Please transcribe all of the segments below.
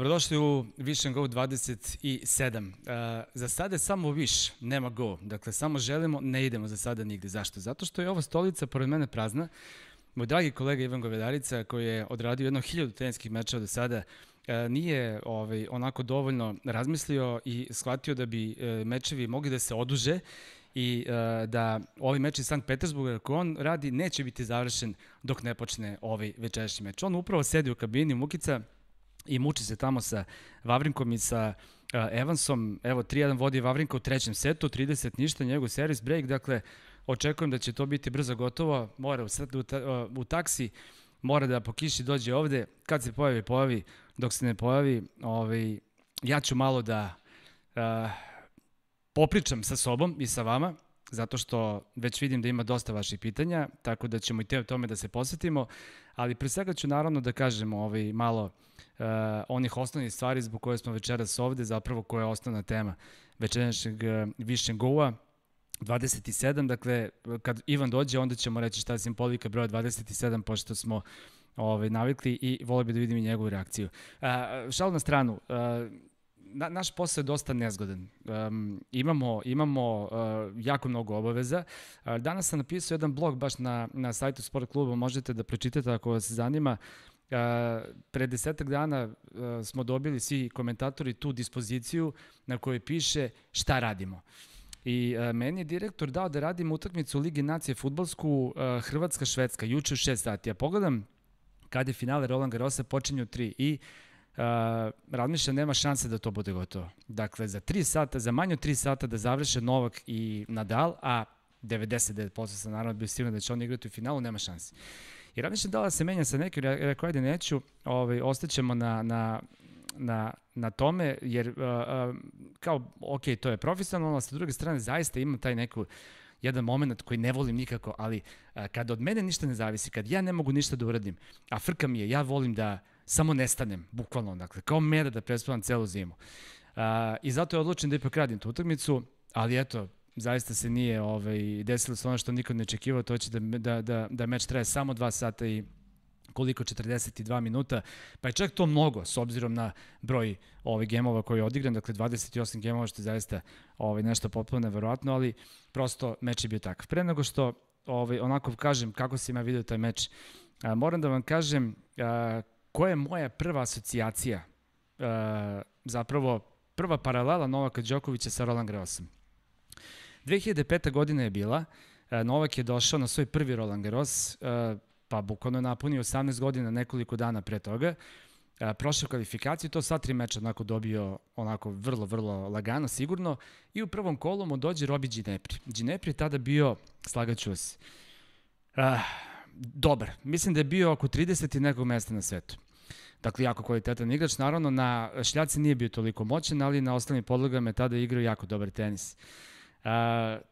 Dobrodošli u Vision Go 27. Uh, za sada je samo Wish, nema Go. Dakle, samo želimo, ne idemo za sada nigde. Zašto? Zato što je ova stolica pored mene prazna. Moj dragi kolega Ivan Govedarica, koji je odradio jedno hiljadu teniskih mečeva do sada, uh, nije ovaj, onako dovoljno razmislio i shvatio da bi uh, mečevi mogli da se oduže i da ovaj meč iz Sankt Petersburga koji on radi neće biti završen dok ne počne ovaj večerašnji meč. On upravo sedi u kabini Mukica i muči se tamo sa Vavrinkom i sa uh, Evansom. Evo, 3-1 vodi Vavrinka u trećem setu, 30 ništa, njegov servis break, dakle, očekujem da će to biti brzo gotovo, mora u, u, u taksi, mora da po kiši dođe ovde, kad se pojavi, pojavi, dok se ne pojavi, ovaj, ja ću malo da uh, popričam sa sobom i sa vama, zato što već vidim da ima dosta vaših pitanja, tako da ćemo i te o tome da se posvetimo, ali pre svega ću naravno da kažem ovaj, malo uh, onih osnovnih stvari zbog koje smo večeras ovde, zapravo koja je osnovna tema večerašnjeg uh, Vision Go-a, 27, dakle, kad Ivan dođe, onda ćemo reći šta je simbolika broja 27, pošto smo ovaj, navikli i volio bi da vidim i njegovu reakciju. Uh, šal na stranu, uh, na, naš posao je dosta nezgodan. Um, imamo imamo uh, jako mnogo obaveza. Uh, danas sam napisao jedan blog baš na, na sajtu Sport kluba, možete da pročitate ako vas zanima. Uh, pre desetak dana uh, smo dobili svi komentatori tu dispoziciju na kojoj piše šta radimo. I uh, meni je direktor dao da radim utakmicu Ligi nacije futbolsku uh, Hrvatska-Švedska, juče u 6 sati. Ja pogledam kad je finale Roland Garrosa počinje u 3 i uh, razmišljam nema šanse da to bude gotovo. Dakle, za 3 sata, za manje od 3 sata da završe Novak i Nadal, a 99% sam naravno bio siguran da će on igrati u finalu, nema šanse. I razmišljam da li se menja sa nekim, rekao ajde neću, ovaj, ostaćemo na, na, na, na tome, jer uh, uh, kao, ok, to je profesionalno, a sa druge strane zaista ima taj neku jedan moment koji ne volim nikako, ali uh, kada od mene ništa ne zavisi, kad ja ne mogu ništa da uradim, a frka mi je, ja volim da samo nestanem, bukvalno, dakle, kao mera da prespavam celu zimu. Uh, I zato je odlučen da ipak radim tu utakmicu, ali eto, zaista se nije ovaj, desilo se ono što nikad ne očekivao, to će da, da, da, da meč traje samo 2 sata i koliko 42 minuta, pa je čak to mnogo s obzirom na broj ovih gemova koji je odigran, dakle 28 gemova što je zaista ovaj, nešto potpuno neverovatno, ali prosto meč je bio takav. Pre nego što ovaj, onako kažem kako se ima video taj meč, a, moram da vam kažem a, koja je moja prva asocijacija, a, zapravo prva paralela Novaka Đokovića sa Roland Garrosom. 2005. godina je bila, Novak je došao na svoj prvi Roland Garros, pa bukvalno je napunio 18 godina nekoliko dana pre toga, prošao kvalifikaciju, to sva tri meča onako dobio onako vrlo, vrlo lagano, sigurno, i u prvom kolu mu dođe Robi Ginepri. Ginepri je tada bio, slagaću vas, uh, dobar. Mislim da je bio oko 30 i nekog mesta na svetu. Dakle, jako kvalitetan igrač. Naravno, na šljaci nije bio toliko moćan, ali na ostalim podlogama je tada igrao jako dobar tenis. Uh,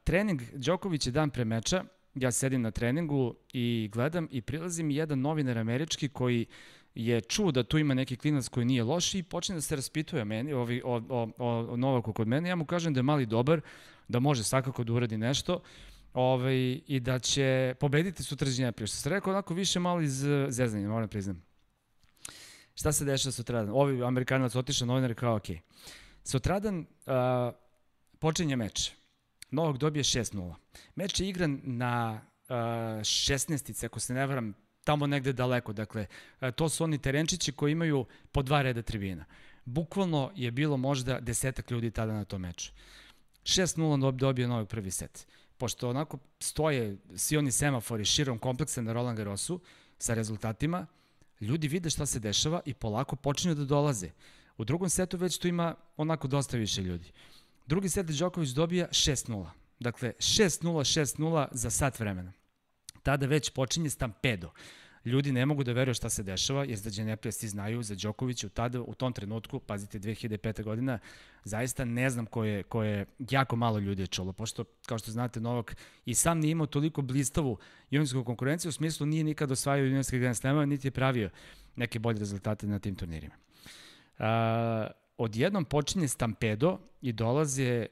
trening Đoković je dan pre meča, ja sedim na treningu i gledam i prilazi mi jedan novinar američki koji je čuo da tu ima neki klinac koji nije loš i počne da se raspituje meni, ovi, o, o, o, o Novaku kod mene. Ja mu kažem da je mali dobar, da može svakako da uradi nešto ovaj, i da će pobediti sutra Žinjaprije. Što se rekao onako više malo iz zezanja, moram priznam. Šta se dešava sutradan? Ovi Amerikanac otišao novinar kao, ok. Sutradan uh, počinje meč. Novak dobije 6-0. Meč je igran na uh, 16 ako se ne varam, tamo negde daleko. Dakle, to su oni terenčići koji imaju po dva reda tribina. Bukvalno je bilo možda desetak ljudi tada na tom meču. 6-0 dobije Novak prvi set. Pošto onako stoje svi oni semafori širom kompleksa na Roland Garrosu sa rezultatima, ljudi vide šta se dešava i polako počinju da dolaze. U drugom setu već tu ima onako dosta više ljudi. Drugi set Đoković dobija 6-0. Dakle, 6-0, 6-0 za sat vremena. Tada već počinje stampedo. Ljudi ne mogu da veruju šta se dešava, jer za Dženeplija svi znaju, za Đokovića u, tada, u tom trenutku, pazite, 2005. godina, zaista ne znam ko je, ko je jako malo ljudi je čulo, pošto, kao što znate, Novak i sam nije imao toliko blistavu juniorsku konkurenciju, u smislu nije nikad osvajao juniorske Grand Slamove, niti je pravio neke bolje rezultate na tim turnirima. Uh, odjednom počinje stampedo i dolaze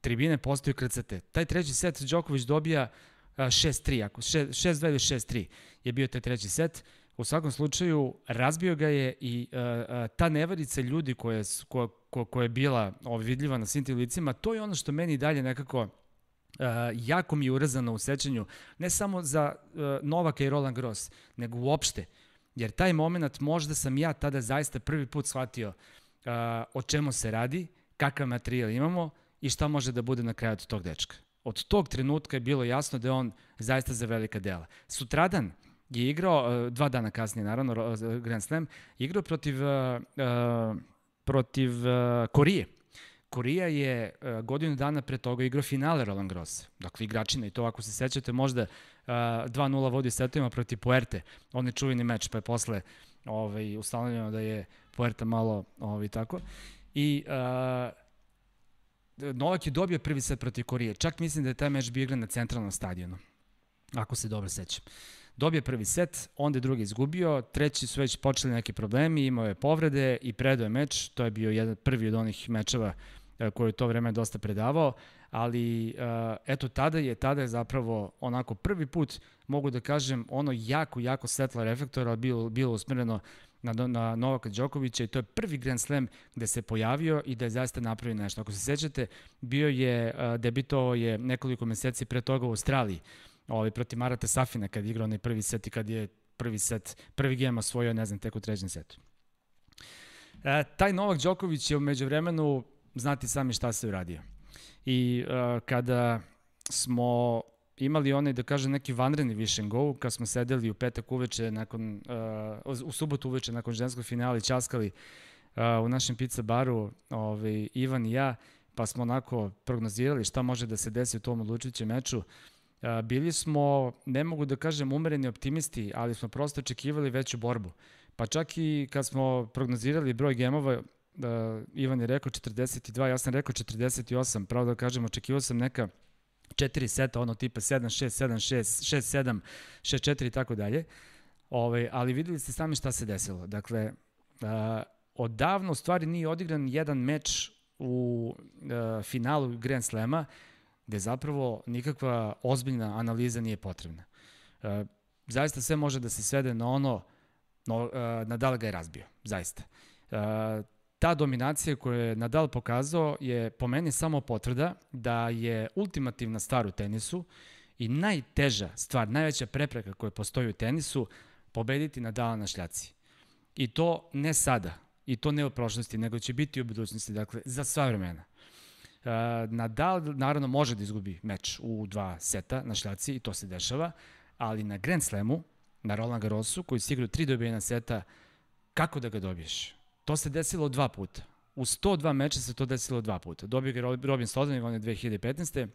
tribine postaju krcate. Taj treći set Đoković dobija 6-3, ako 6-2 ili 6-3 je bio taj treći set. U svakom slučaju, razbio ga je i uh, uh, ta nevarica ljudi koja, koja, koja, koja je bila vidljiva na svim tim licima, to je ono što meni dalje nekako uh, jako mi je urazano u sećanju, ne samo za uh, Novaka i Roland Gross, nego uopšte. Jer taj moment možda sam ja tada zaista prvi put shvatio uh, o čemu se radi, kakav materijal imamo i šta može da bude na kraju od tog dečka. Od tog trenutka je bilo jasno da je on zaista za velika dela. Sutradan je igrao, uh, dva dana kasnije naravno, Grand Slam, igrao protiv, uh, protiv Korije. Korija je godinu dana pre toga igrao finale Roland Gross. Dakle, igračina i to ako se sećate možda uh, 2-0 vodi setovima protiv Puerte. On je čuveni meč, pa je posle ovaj, ustanovljeno da je Puerta malo ovaj, tako. I uh, Novak je dobio prvi set protiv Korije. Čak mislim da je taj meč bio igran na centralnom stadionu. Ako se dobro sećam. Dobio prvi set, onda je drugi izgubio, treći su već počeli neki problemi, imao je povrede i predao je meč. To je bio jedan prvi od onih mečeva koji je to vreme dosta predavao, ali uh, eto tada je tada je zapravo onako prvi put mogu da kažem ono jako jako svetla reflektora bilo bilo usmereno na, na Novaka Đokovića i to je prvi Grand Slam gde se pojavio i da je zaista napravio nešto. Ako se sećate, bio je, debitovao je nekoliko meseci pre toga u Australiji ovaj, protiv Marata Safina kad je igrao onaj prvi set i kad je prvi set, prvi game osvojio, ne znam, tek u trećem setu. E, taj Novak Đoković je umeđu vremenu, znati sami šta se uradio. I uh, kada smo imali onaj, da kažem, neki vanredni vision go, kad smo sedeli u petak uveče, nakon, uh, u subotu uveče, nakon ženskog finala i časkali uh, u našem pizza baru, ovaj, Ivan i ja, pa smo onako prognozirali šta može da se desi u tom odlučujućem meču. Uh, bili smo, ne mogu da kažem umereni optimisti, ali smo prosto očekivali veću borbu. Pa čak i kad smo prognozirali broj gemova, da Ivan je rekao 42, ja sam rekao 48, pravo da kažem, očekivao sam neka četiri seta, ono tipa 7, 6, 7, 6, 6, 7, 6, 4 i tako dalje. Ove, ovaj, ali videli ste sami šta se desilo. Dakle, uh, odavno u stvari nije odigran jedan meč u uh, finalu Grand Slema gde zapravo nikakva ozbiljna analiza nije potrebna. Uh, zaista sve može da se svede na ono, no, uh, Nadal ga je razbio, zaista. Uh, ta dominacija koju je Nadal pokazao je po meni samo potvrda da je ultimativna stvar u tenisu i najteža stvar, najveća prepreka koja postoji u tenisu, pobediti Nadala na šljaci. I to ne sada, i to ne u prošlosti, nego će biti u budućnosti, dakle, za sva vremena. Uh, Nadal naravno može da izgubi meč u dva seta na šljaci i to se dešava, ali na Grand Slamu, na Roland Garrosu, koji si igrao tri dobijena seta, kako da ga dobiješ? To se desilo dva puta. U 102 meča se to desilo dva puta. Dobio ga Robin Stolzan, on je 2015.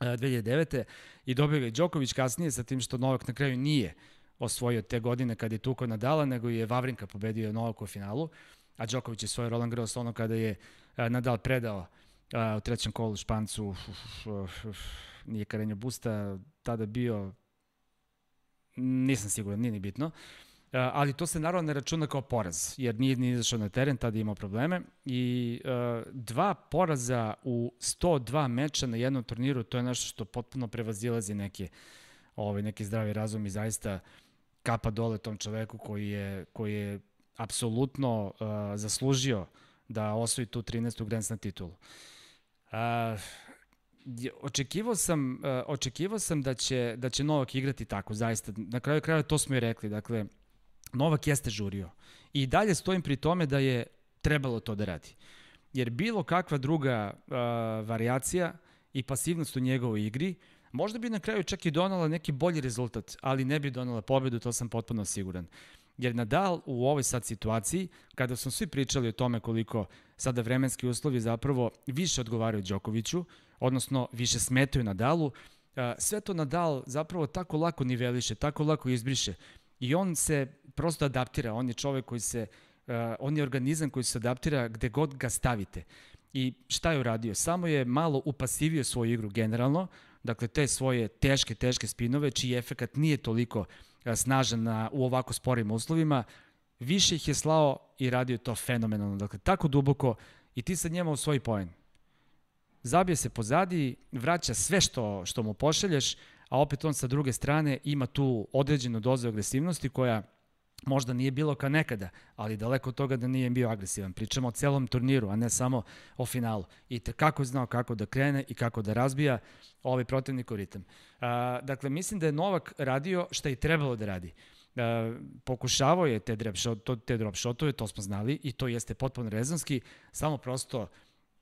2009. i dobio ga i Đoković kasnije sa tim što Novak na kraju nije osvojio te godine kada je tuko Nadala, nego je Vavrinka pobedio Novak u finalu, a Đoković je svoj Roland Garros ono kada je Nadal predao u trećem kolu Špancu nije Karenjo Busta tada bio nisam siguran, nije ni bitno. Uh, ali to se naravno ne računa kao poraz, jer nije ni izašao na teren, tada imao probleme. I uh, dva poraza u 102 meča na jednom turniru, to je nešto što potpuno prevazilazi neke, ovaj, neki zdravi razum i zaista kapa dole tom čoveku koji je, koji je apsolutno uh, zaslužio da osvoji tu 13. Grand Slam titulu. Uh, očekivao sam, uh, očekivao sam da će, da će Novak igrati tako, zaista. Na kraju kraja to smo i rekli, dakle, Novak jeste žurio. I dalje stojim pri tome da je trebalo to da radi. Jer bilo kakva druga uh, variacija i pasivnost u njegovoj igri, možda bi na kraju čak i donala neki bolji rezultat, ali ne bi donala pobedu, to sam potpuno siguran. Jer Nadal u ovoj sad situaciji, kada smo svi pričali o tome koliko sada vremenski uslovi zapravo više odgovaraju Đokoviću, odnosno više smetaju Nadalu, sve to Nadal zapravo tako lako niveliše, tako lako izbriše. I on se prosto adaptira, on je čovek koji se, uh, on je organizam koji se adaptira gde god ga stavite. I šta je uradio? Samo je malo upasivio svoju igru generalno, dakle te svoje teške, teške spinove, čiji efekat nije toliko uh, snažan na, u ovako sporim uslovima, više ih je slao i radio to fenomenalno. Dakle, tako duboko i ti sad njema u svoj poen. Zabije se pozadi, vraća sve što, što mu pošalješ, a opet on sa druge strane ima tu određenu dozu agresivnosti koja možda nije bilo kao nekada, ali daleko od toga da nije bio agresivan. Pričamo o celom turniru, a ne samo o finalu. I te kako je znao kako da krene i kako da razbija ovaj protivnik u ritam. A, dakle, mislim da je Novak radio šta i trebalo da radi. A, pokušavao je te drop, shot, te drop shotove, to smo znali i to jeste potpuno rezonski, samo prosto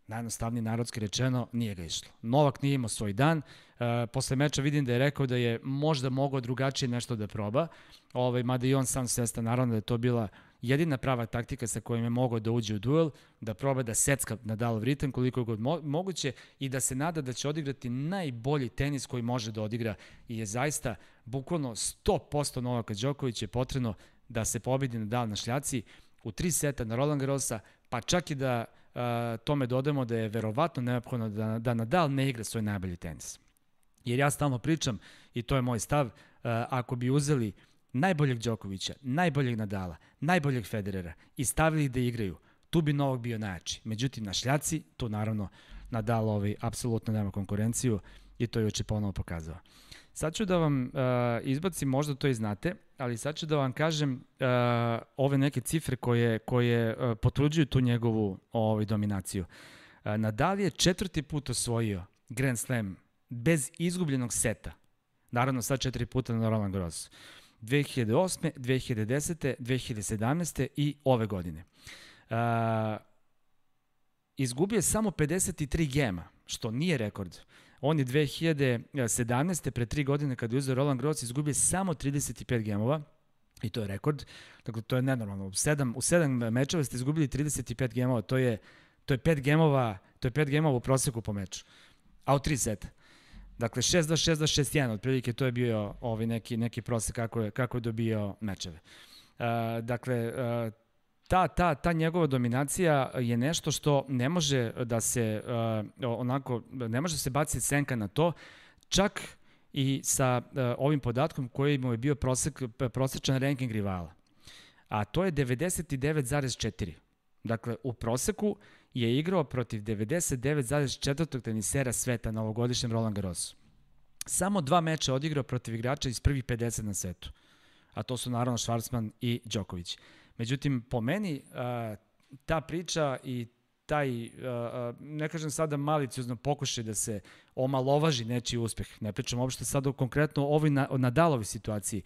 najjednostavnije narodski rečeno, nije ga išlo. Novak nije imao svoj dan, e, posle meča vidim da je rekao da je možda mogao drugačije nešto da proba, ovaj, mada i on sam svesta, naravno da je to bila jedina prava taktika sa kojom je mogao da uđe u duel, da proba da secka Nadalov ritam koliko je god mo moguće i da se nada da će odigrati najbolji tenis koji može da odigra. I je zaista bukvalno 100% Novaka Đokovića je potrebno da se pobedi Nadal na šljaci u tri seta na Roland Garrosa, pa čak i da tome dodamo da je verovatno neophodno da, da Nadal ne igra svoj najbolji tenis. Jer ja stalno pričam, i to je moj stav, uh, ako bi uzeli najboljeg Đokovića, najboljeg Nadala, najboljeg Federera i stavili da igraju, tu bi Novak bio najjači. Međutim, na šljaci, tu naravno Nadal ovaj, apsolutno nema konkurenciju i to je juče ponovo pokazao. Sad ću da vam uh, izbacim, možda to i znate, ali sad ću da vam kažem uh, ove neke cifre koje, koje uh, potvrđuju tu njegovu ovaj, dominaciju. Uh, Nadal je četvrti put osvojio Grand Slam bez izgubljenog seta. Naravno, sad četiri puta na Roland Garros. 2008. 2010. 2017. i ove godine. Uh, izgubio je samo 53 gema, što nije rekord. On je 2017. pre tri godine kada je uzeo Roland Garros izgubio samo 35 gemova, i to je rekord. Dakle, to je nenormalno. U sedam, u sedam mečeva ste izgubili 35 gemova, to je, to je 5 gemova, to je 5 gemova u proseku po meču. A u tri seta. Dakle, 6 do 6 do 6 1, otprilike to je bio ovaj neki, neki prosek kako je, kako je dobio mečeve. Uh, dakle, uh, ta, ta, ta njegova dominacija je nešto što ne može da se uh, onako, ne može da se baciti senka na to, čak i sa uh, ovim podatkom koji mu je bio prosek, prosečan ranking rivala. A to je 99,4. Dakle, u proseku je igrao protiv 99,4. tenisera sveta na ovogodišnjem Roland Garrosu. Samo dva meča odigrao protiv igrača iz prvih 50 na svetu. A to su naravno Schwarzman i Đoković. Međutim, po meni, a, ta priča i taj, a, ne kažem sada maliciozno pokušaj da se omalovaži nečiji uspeh, ne pričam uopšte sada konkretno o ovoj na, o situaciji,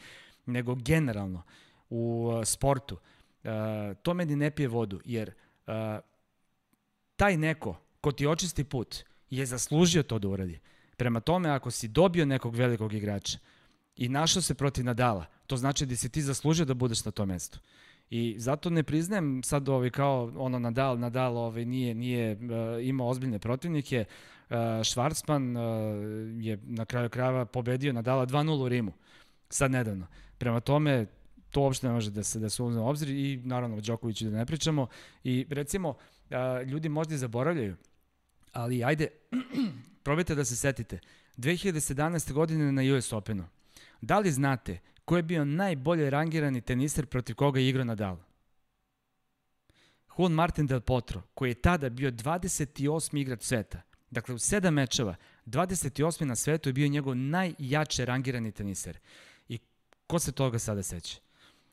nego generalno u sportu, to meni ne pije vodu, jer taj neko ko ti očisti put je zaslužio to da uradi. Prema tome, ako si dobio nekog velikog igrača i našao se protiv Nadala, to znači da si ti zaslužio da budeš na tom mestu. I zato ne priznajem sad ovaj kao ono Nadal, Nadal ovaj nije nije uh, imao ozbiljne protivnike. Uh, Schwarzman uh, je na kraju krajeva pobedio Nadala 2:0 u Rimu. Sad nedavno. Prema tome to uopšte ne može da se da se uzme u obzir i naravno Đokoviću da ne pričamo i recimo uh, ljudi možda i zaboravljaju ali ajde probajte da se setite 2017. godine na US Openu Da li znate ko je bio najbolje rangirani teniser protiv koga je igrao Nadal? Juan Martin del Potro, koji je tada bio 28. igrač sveta. Dakle, u sedam mečeva, 28. na svetu je bio njegov najjače rangirani teniser. I ko se toga sada seća?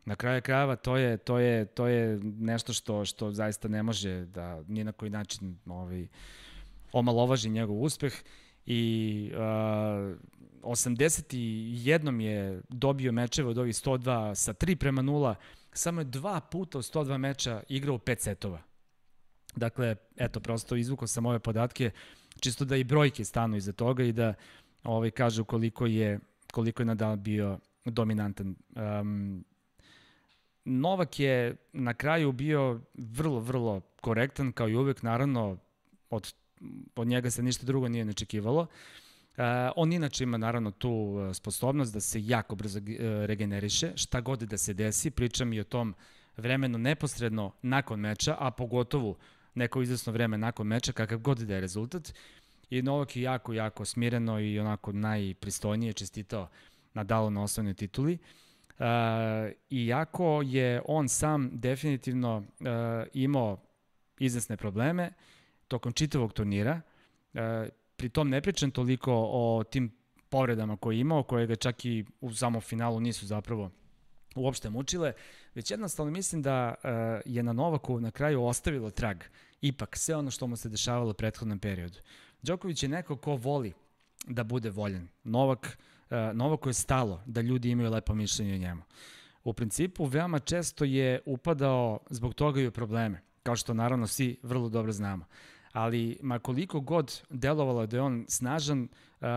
Na kraju krajeva to je to je to je nešto što što zaista ne može da ni na koji način ovaj omalovaži njegov uspeh i uh, 81 je dobio mečeve od ovih 102 sa 3 prema 0, samo je dva puta u 102 meča igrao 5 setova. Dakle, eto, prosto izvukao sam ove podatke, čisto da i brojke stanu iza toga i da ovaj, kažu koliko je, koliko je Nadal bio dominantan. Um, Novak je na kraju bio vrlo, vrlo korektan, kao i uvek, naravno, od, od njega se ništa drugo nije nečekivalo. Uh, Uh, on inače ima naravno tu uh, sposobnost da se jako brzo uh, regeneriše, šta god da se desi, pričam i o tom vremenu neposredno nakon meča, a pogotovo neko izvesno vreme nakon meča, kakav god da je rezultat. I Novak je jako, jako smireno i onako najpristojnije čestitao Nadalu na osnovnoj tituli. Uh, iako je on sam definitivno uh, imao izvesne probleme tokom čitavog turnira, uh, pri tom ne pričam toliko o tim povredama koje je imao, koje ga čak i u samom finalu nisu zapravo uopšte mučile, već jednostavno mislim da uh, je na Novaku na kraju ostavilo trag ipak sve ono što mu se dešavalo u prethodnom periodu. Đoković je neko ko voli da bude voljen. Novak, uh, Novaku je stalo da ljudi imaju lepo mišljenje o njemu. U principu, veoma često je upadao zbog toga i u probleme, kao što naravno svi vrlo dobro znamo. Ali, ma koliko god delovalo da je on snažan, uh,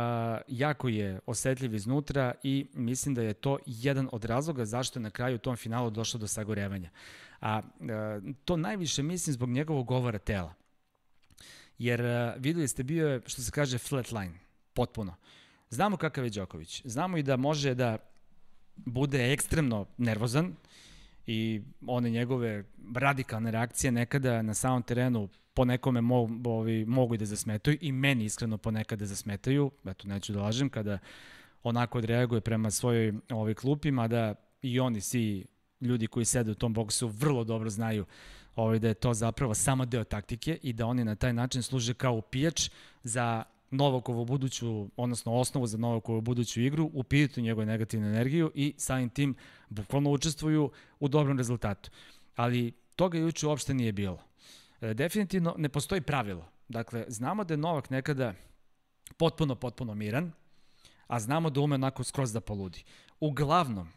jako je osetljiv iznutra i mislim da je to jedan od razloga zašto je na kraju u tom finalu došlo do sagorevanja. A uh, to najviše mislim zbog njegovog govora tela. Jer uh, videli ste bio je, što se kaže, flatline, potpuno. Znamo kakav je Đoković. Znamo i da može da bude ekstremno nervozan i one njegove radikalne reakcije nekada na samom terenu po nekome mo, ovi, mogu i da zasmetaju i meni iskreno ponekada zasmetaju, eto neću da lažem, kada onako odreaguje prema svojoj ovoj klupi, mada i oni svi ljudi koji sede u tom boksu vrlo dobro znaju ovaj, da je to zapravo samo deo taktike i da oni na taj način služe kao upijač za Novakovu buduću, odnosno osnovu za Novakovu buduću igru, upijete njegovu negativnu energiju i samim tim bukvalno učestvuju u dobrom rezultatu. Ali toga juče uopšte nije bilo. E, definitivno ne postoji pravilo. Dakle, znamo da je Novak nekada potpuno, potpuno miran, a znamo da ume onako skroz da poludi. Uglavnom,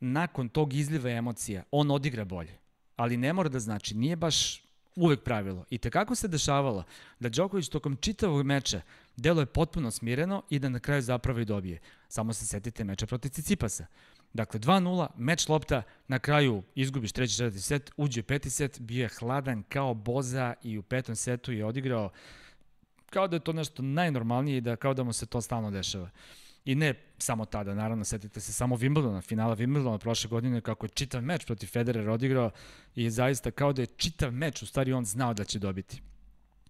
nakon tog izliva emocija, on odigra bolje. Ali ne mora da znači, nije baš uvek pravilo. I tekako se dešavalo da Đoković tokom čitavog meča deluje potpuno smireno i da na kraju zapravo i dobije. Samo se setite meča protiv Cicipasa. Dakle, 2-0, meč lopta, na kraju izgubiš treći, četvrti set, uđe peti set, bio je hladan kao boza i u petom setu je odigrao kao da je to nešto najnormalnije i da kao da mu se to stalno dešava. I ne samo tada, naravno, setite se samo Wimbledona, finala Wimbledona prošle godine, kako je čitav meč protiv Federer odigrao i zaista kao da je čitav meč, u stvari on znao da će dobiti.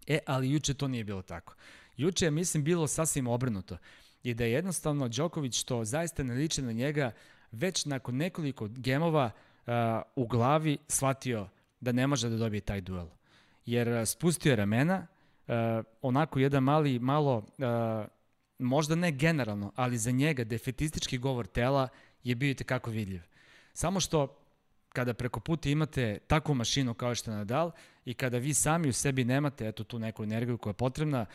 E, ali juče to nije bilo tako. Juče je, mislim, bilo sasvim obrnuto. I da je jednostavno Đoković, što zaista ne liče na njega, već nakon nekoliko gemova uh, u glavi shvatio da ne može da dobije taj duel. Jer uh, spustio je ramena, uh, onako jedan mali, malo uh, možda ne generalno, ali za njega defetistički govor tela je bio i kako vidljiv. Samo što kada preko puta imate takvu mašinu kao što je Nadal i kada vi sami u sebi nemate eto tu neku energiju koja je potrebna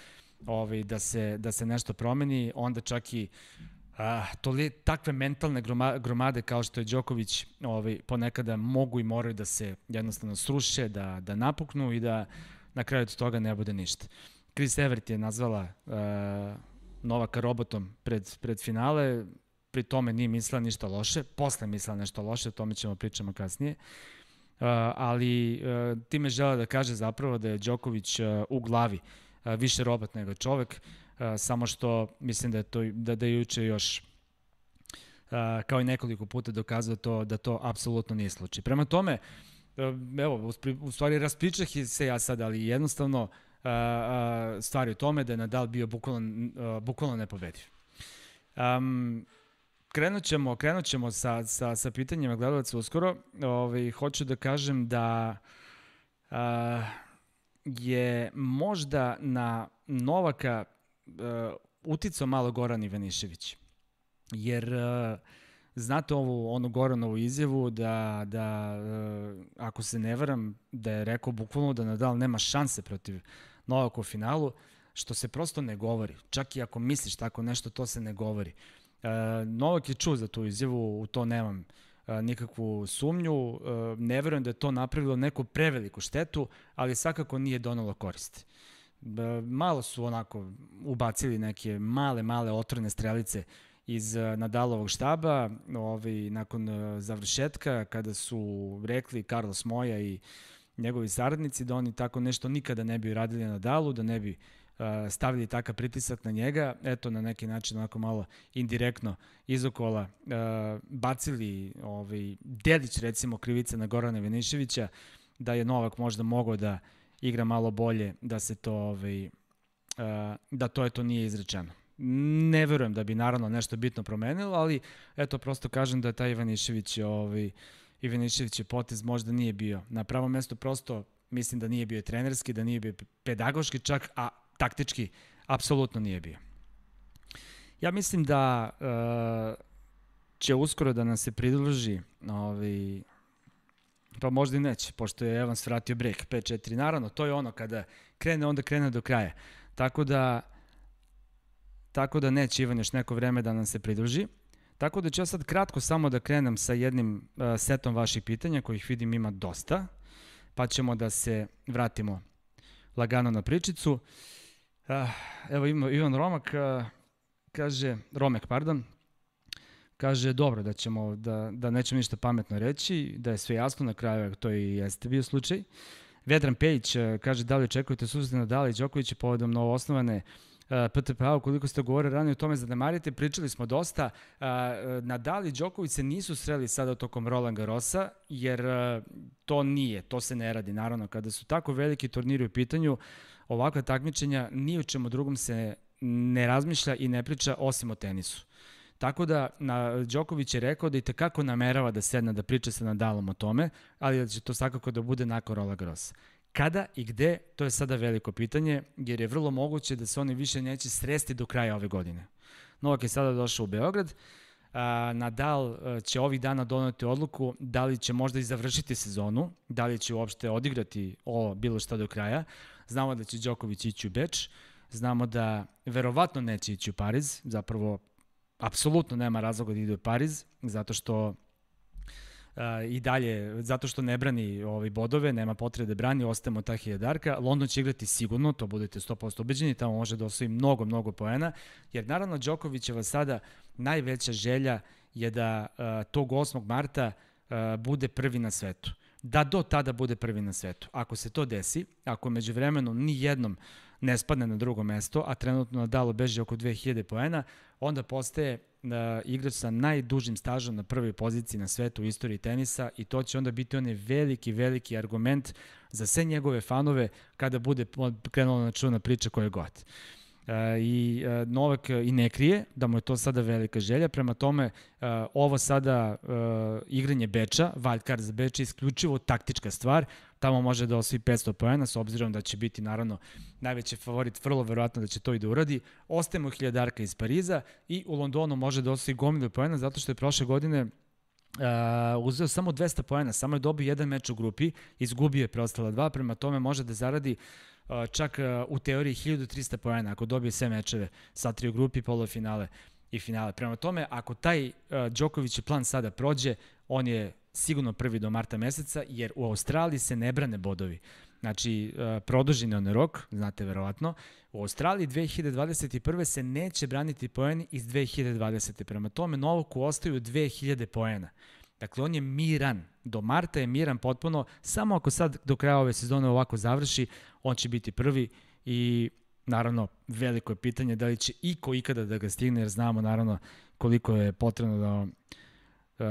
ovaj, da, se, da se nešto promeni, onda čak i a, li, takve mentalne groma, gromade kao što je Đoković ovaj, ponekada mogu i moraju da se jednostavno sruše, da, da napuknu i da na kraju od toga ne bude ništa. Chris Evert je nazvala uh, Novaka robotom pred, pred finale, pri tome nije mislila ništa loše, posle mislila nešto loše, o tome ćemo pričamo kasnije. Uh, ali uh, time žele da kaže zapravo da je Đoković uh, u glavi uh, više robot nego čovek, uh, samo što mislim da je to da, da je juče još uh, kao i nekoliko puta dokazao to da to apsolutno nije slučaj. Prema tome, uh, evo, u stvari raspričah se ja sad, ali jednostavno uh, stvari u tome da je Nadal bio bukvalno, bukvalno nepobediv. Um, krenut ćemo, krenut ćemo sa, sa, sa pitanjima gledalaca uskoro. Ove, ovaj, hoću da kažem da uh, je možda na Novaka uh, uticao malo Goran Ivanišević. Jer uh, znate ovu onu Goranovu izjavu da, da uh, ako se ne varam, da je rekao bukvalno da Nadal nema šanse protiv Novak u finalu, što se prosto ne govori. Čak i ako misliš tako nešto, to se ne govori. E, Novak je čuo za tu izjavu, u to nemam e, nikakvu sumnju. E, ne verujem da je to napravilo neku preveliku štetu, ali svakako nije donalo korist. E, malo su onako ubacili neke male, male otvorene strelice iz e, Nadalovog štaba, ovaj, nakon e, završetka, kada su rekli Carlos Moja i njegovi saradnici, da oni tako nešto nikada ne bi radili na Dalu, da ne bi uh, stavili takav pritisak na njega, eto na neki način onako malo indirektno izokola uh, bacili ovaj, delić recimo krivice na Gorana Veniševića, da je Novak možda mogao da igra malo bolje, da se to ovaj, uh, da to eto nije izrečeno. Ne verujem da bi naravno nešto bitno promenilo, ali eto prosto kažem da taj Ivanišević ovaj, Ivanišević je potez možda nije bio na pravom mestu, prosto mislim da nije bio trenerski, da nije bio pedagoški čak, a taktički apsolutno nije bio. Ja mislim da uh, će uskoro da nam se pridruži ovaj, pa možda i neće, pošto je Evans vratio break 5-4. Naravno, to je ono kada krene, onda krene do kraja. Tako da, tako da neće Ivan još neko vreme da nam se pridruži. Tako da ću ja sad kratko samo da krenem sa jednim uh, setom vaših pitanja, kojih vidim ima dosta, pa ćemo da se vratimo lagano na pričicu. Uh, evo ima Ivan Romak, uh, kaže, Romek, pardon, kaže dobro da ćemo, da, da nećemo ništa pametno reći, da je sve jasno na kraju, to i jeste bio slučaj. Vedran Pejić kaže da li očekujete susret Nadala i Đokovića povodom novo osnovane PTPA, koliko ste govorili ranije o tome zanemarite, pričali smo dosta. Nadal i Đoković se nisu sreli sada tokom Roland Garrosa, jer to nije, to se ne radi. Naravno, kada su tako veliki turniri u pitanju, ovakva takmičenja ni o čemu drugom se ne razmišlja i ne priča osim o tenisu. Tako da na, Đoković je rekao da i tekako namerava da sedne da priča sa Nadalom o tome, ali da će to svakako da bude nakon Roland Garrosa. Kada i gde, to je sada veliko pitanje, jer je vrlo moguće da se oni više neće sresti do kraja ove godine. Novak je sada došao u Beograd, Nadal će ovih dana doneti odluku da li će možda i završiti sezonu, da li će uopšte odigrati ovo bilo šta do kraja. Znamo da će Đoković ići u Beč, znamo da verovatno neće ići u Pariz, zapravo apsolutno nema razloga da ide u Pariz, zato što i dalje, zato što ne brani ovaj bodove, nema potrebe da brani, ostajemo ta hiljadarka. London će igrati sigurno, to budete 100% ubeđeni, tamo može da osvoji mnogo, mnogo poena, jer naravno Đokovićeva sada najveća želja je da uh, tog 8. marta uh, bude prvi na svetu. Da do tada bude prvi na svetu. Ako se to desi, ako među vremenu ni jednom ne spadne na drugo mesto, a trenutno Nadal beži oko 2000 poena, onda postaje uh, igrač sa najdužim stažom na prvoj poziciji na svetu u istoriji tenisa i to će onda biti onaj veliki, veliki argument za sve njegove fanove kada bude krenula na čuna priča koje god. Uh, I uh, Novak i ne krije da mu je to sada velika želja, prema tome uh, ovo sada uh, igranje Beča, wildcard za Beča je isključivo taktička stvar, tamo može da osvoji 500 poena, s obzirom da će biti naravno najveći favorit, vrlo verovatno da će to i da uradi. Ostajemo hiljadarka iz Pariza i u Londonu može da osvoji gomilu poena, zato što je prošle godine uh, uzeo samo 200 poena, samo je dobio jedan meč u grupi, izgubio je preostala dva, prema tome može da zaradi uh, čak uh, u teoriji 1300 poena ako dobije sve mečeve sa tri u grupi, polofinale i finale. Prema tome, ako taj uh, Đoković plan sada prođe, on je sigurno prvi do marta meseca, jer u Australiji se ne brane bodovi. Znači, uh, produžen je on rok, znate verovatno. U Australiji 2021. se neće braniti poeni iz 2020. Prema tome, Novoku ostaju 2000 poena. Dakle, on je miran. Do marta je miran potpuno. Samo ako sad do kraja ove sezone ovako završi, on će biti prvi i naravno veliko je pitanje da li će iko ikada da ga stigne, jer znamo naravno koliko je potrebno da uh,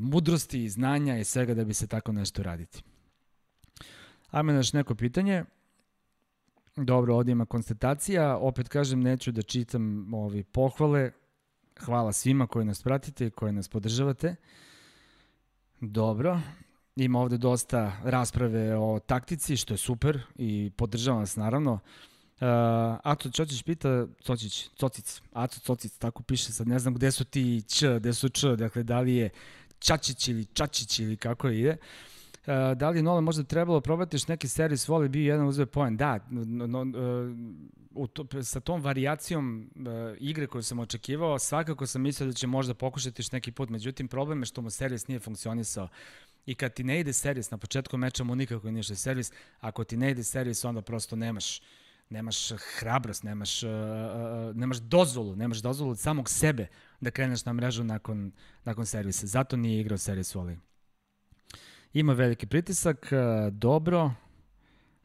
mudrosti i znanja i svega da bi se tako nešto raditi. Ajme naš neko pitanje. Dobro, ovdje ima konstatacija. Opet kažem, neću da čitam ovi pohvale. Hvala svima koji nas pratite i koji nas podržavate. Dobro. Ima ovde dosta rasprave o taktici, što je super i podržavam vas naravno. Uh, Uh, Aco Čočić pita, Cocić, Cocic, Aco Cocic, tako piše sad, ne znam gde su ti Č, gde su Č, dakle da li je Čačić ili Čačić ili kako ide. Uh, da li je Nola možda trebalo probati još neki servis voli bio jedan uzve poen? Da, no, no, uh, u to, sa tom varijacijom uh, igre koju sam očekivao, svakako sam mislio da će možda pokušati još neki put, međutim problem je što mu servis nije funkcionisao. I kad ti ne ide servis, na početku meča mu nikako nije servis, ako ti ne ide servis, onda prosto nemaš uh, nemaš hrabrost, nemaš, uh, uh, nemaš dozvolu, nemaš dozvolu od samog sebe da kreneš na mrežu nakon, nakon servisa. Zato nije igrao servis voli. Ima veliki pritisak, uh, dobro.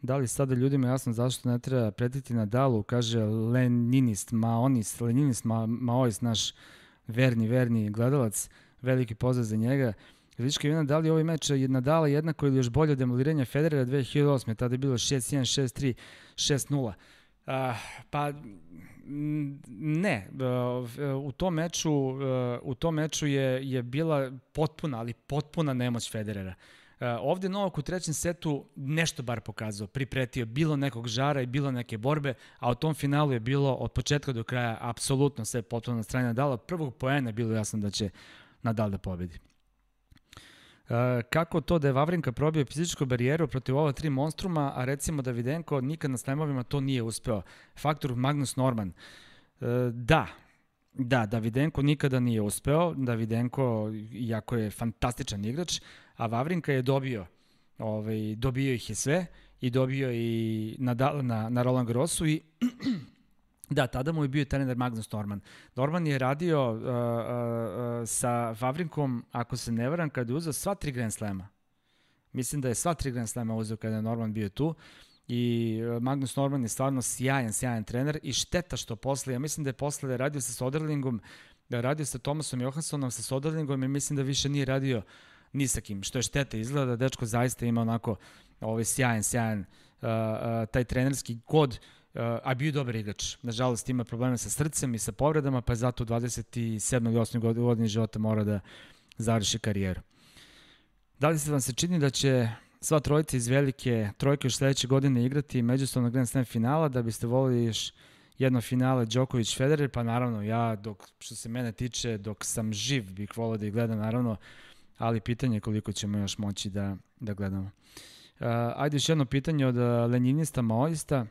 Da li sada ljudima jasno zašto ne treba pretiti na dalu, kaže Leninist, Maonist, Leninist, Ma, Maoist, naš verni, verni gledalac, veliki pozdrav za njega. Uh, Vidiš Kevina, da li ovaj meč je Nadala jednako ili još bolje od demoliranja Federera 2008. Tada je bilo 6-1, 6-3, 6-0. Uh, pa ne, uh, u tom meču uh, u tom meču je je bila potpuna, ali potpuna nemoć Federera. Uh, ovde Novak u trećem setu nešto bar pokazao, pripretio, bilo nekog žara i bilo neke borbe, a u tom finalu je bilo od početka do kraja apsolutno sve potpuno na strani Nadala. Prvog poena je bilo jasno da će Nadal da pobedi. Uh, kako to da je Vavrinka probio fizičku barijeru protiv ova tri monstruma, a recimo da Videnko nikad na slemovima to nije uspeo. Faktor Magnus Norman. Uh, da, da, Davidenko nikada nije uspeo. Davidenko, jako je fantastičan igrač, a Vavrinka je dobio, ovaj, dobio ih je sve i dobio i na, na, na Roland Grossu i Da, tada mu je bio trener Magnus Norman. Norman je radio uh, uh, sa Vavrinkom, ako se ne varam, kada je uzao sva tri Grand Slema. Mislim da je sva tri Grand Slema uzeo kada je Norman bio tu. I uh, Magnus Norman je stvarno sjajan, sjajan trener i šteta što posle, ja mislim da je posle radio sa Soderlingom, da radio sa Tomasom Johanssonom, sa Soderlingom i mislim da više nije radio ni sa kim, što je šteta. Izgleda da dečko zaista ima onako ovaj sjajan, sjajan uh, uh, taj trenerski kod uh, a bio dobar igrač. Nažalost ima probleme sa srcem i sa povredama, pa je zato u 27. ili 8. godini života mora da završi karijeru. Da li se vam se čini da će sva trojica iz velike trojke još sledeće godine igrati međusobno Grand Slam finala, da biste volili još jedno finale Djokovic-Federer, pa naravno ja, dok, što se mene tiče, dok sam živ bih volio da ih gledam, naravno, ali pitanje je koliko ćemo još moći da, da gledamo. Uh, ajde još jedno pitanje od lenjinista maoista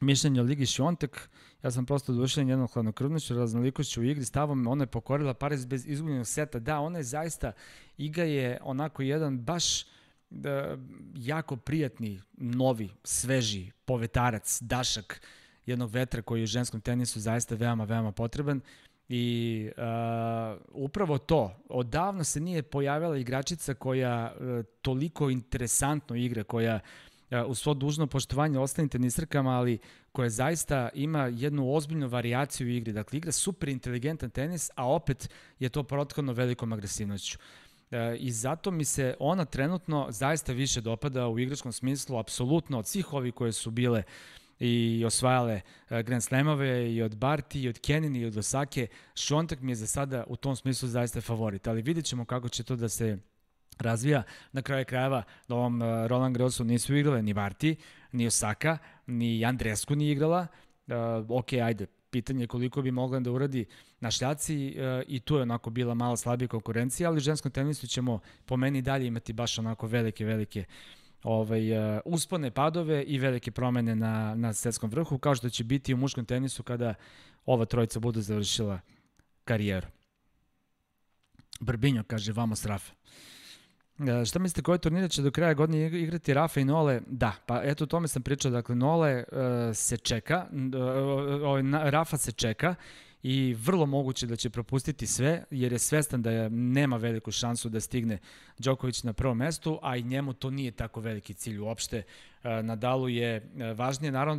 mišljenje o Ligi Šiontek, ja sam prosto odušen jednom hladnokrvnošću, raznolikošću u igri, stavom, ona je pokorila Pariz bez izgubljenog seta. Da, ona je zaista, iga je onako jedan baš da, jako prijatni, novi, sveži povetarac, dašak jednog vetra koji je u ženskom tenisu zaista veoma, veoma potreban. I uh, upravo to, odavno se nije pojavila igračica koja uh, toliko interesantno igra, koja uh, u svo dužno poštovanje ostalim tenisrkama, ali koja zaista ima jednu ozbiljnu variaciju u igri. Dakle, igra super inteligentan tenis, a opet je to prothodno velikom agresivnošću. E, I zato mi se ona trenutno zaista više dopada u igračkom smislu, apsolutno od svih ovih koje su bile i osvajale e, Grand Slamove i od Barti i od Kenin i od Osake. Šontak mi je za sada u tom smislu zaista favorit, ali vidjet ćemo kako će to da se razvija. Na kraju krajeva na ovom uh, Roland Grossu nisu igrale ni Varti, ni Osaka, ni Andresku nije igrala. Uh, ok, ajde, pitanje je koliko bi mogla da uradi na šljaci uh, i tu je onako bila malo slabija konkurencija, ali u ženskom tenisu ćemo po meni dalje imati baš onako velike, velike ovaj, uh, uspone, padove i velike promene na, na svetskom vrhu, kao što će biti u muškom tenisu kada ova trojica budu završila karijeru. Brbinjo kaže, vamos Rafa. E, šta mislite, koje turnire će do kraja godine igrati Rafa i Nole? Da, pa eto o tome sam pričao, dakle Nole uh, se čeka, uh, Rafa se čeka i vrlo moguće da će propustiti sve, jer je svestan da je, nema veliku šansu da stigne Đoković na prvom mestu, a i njemu to nije tako veliki cilj uopšte. Nadalu je važnije, naravno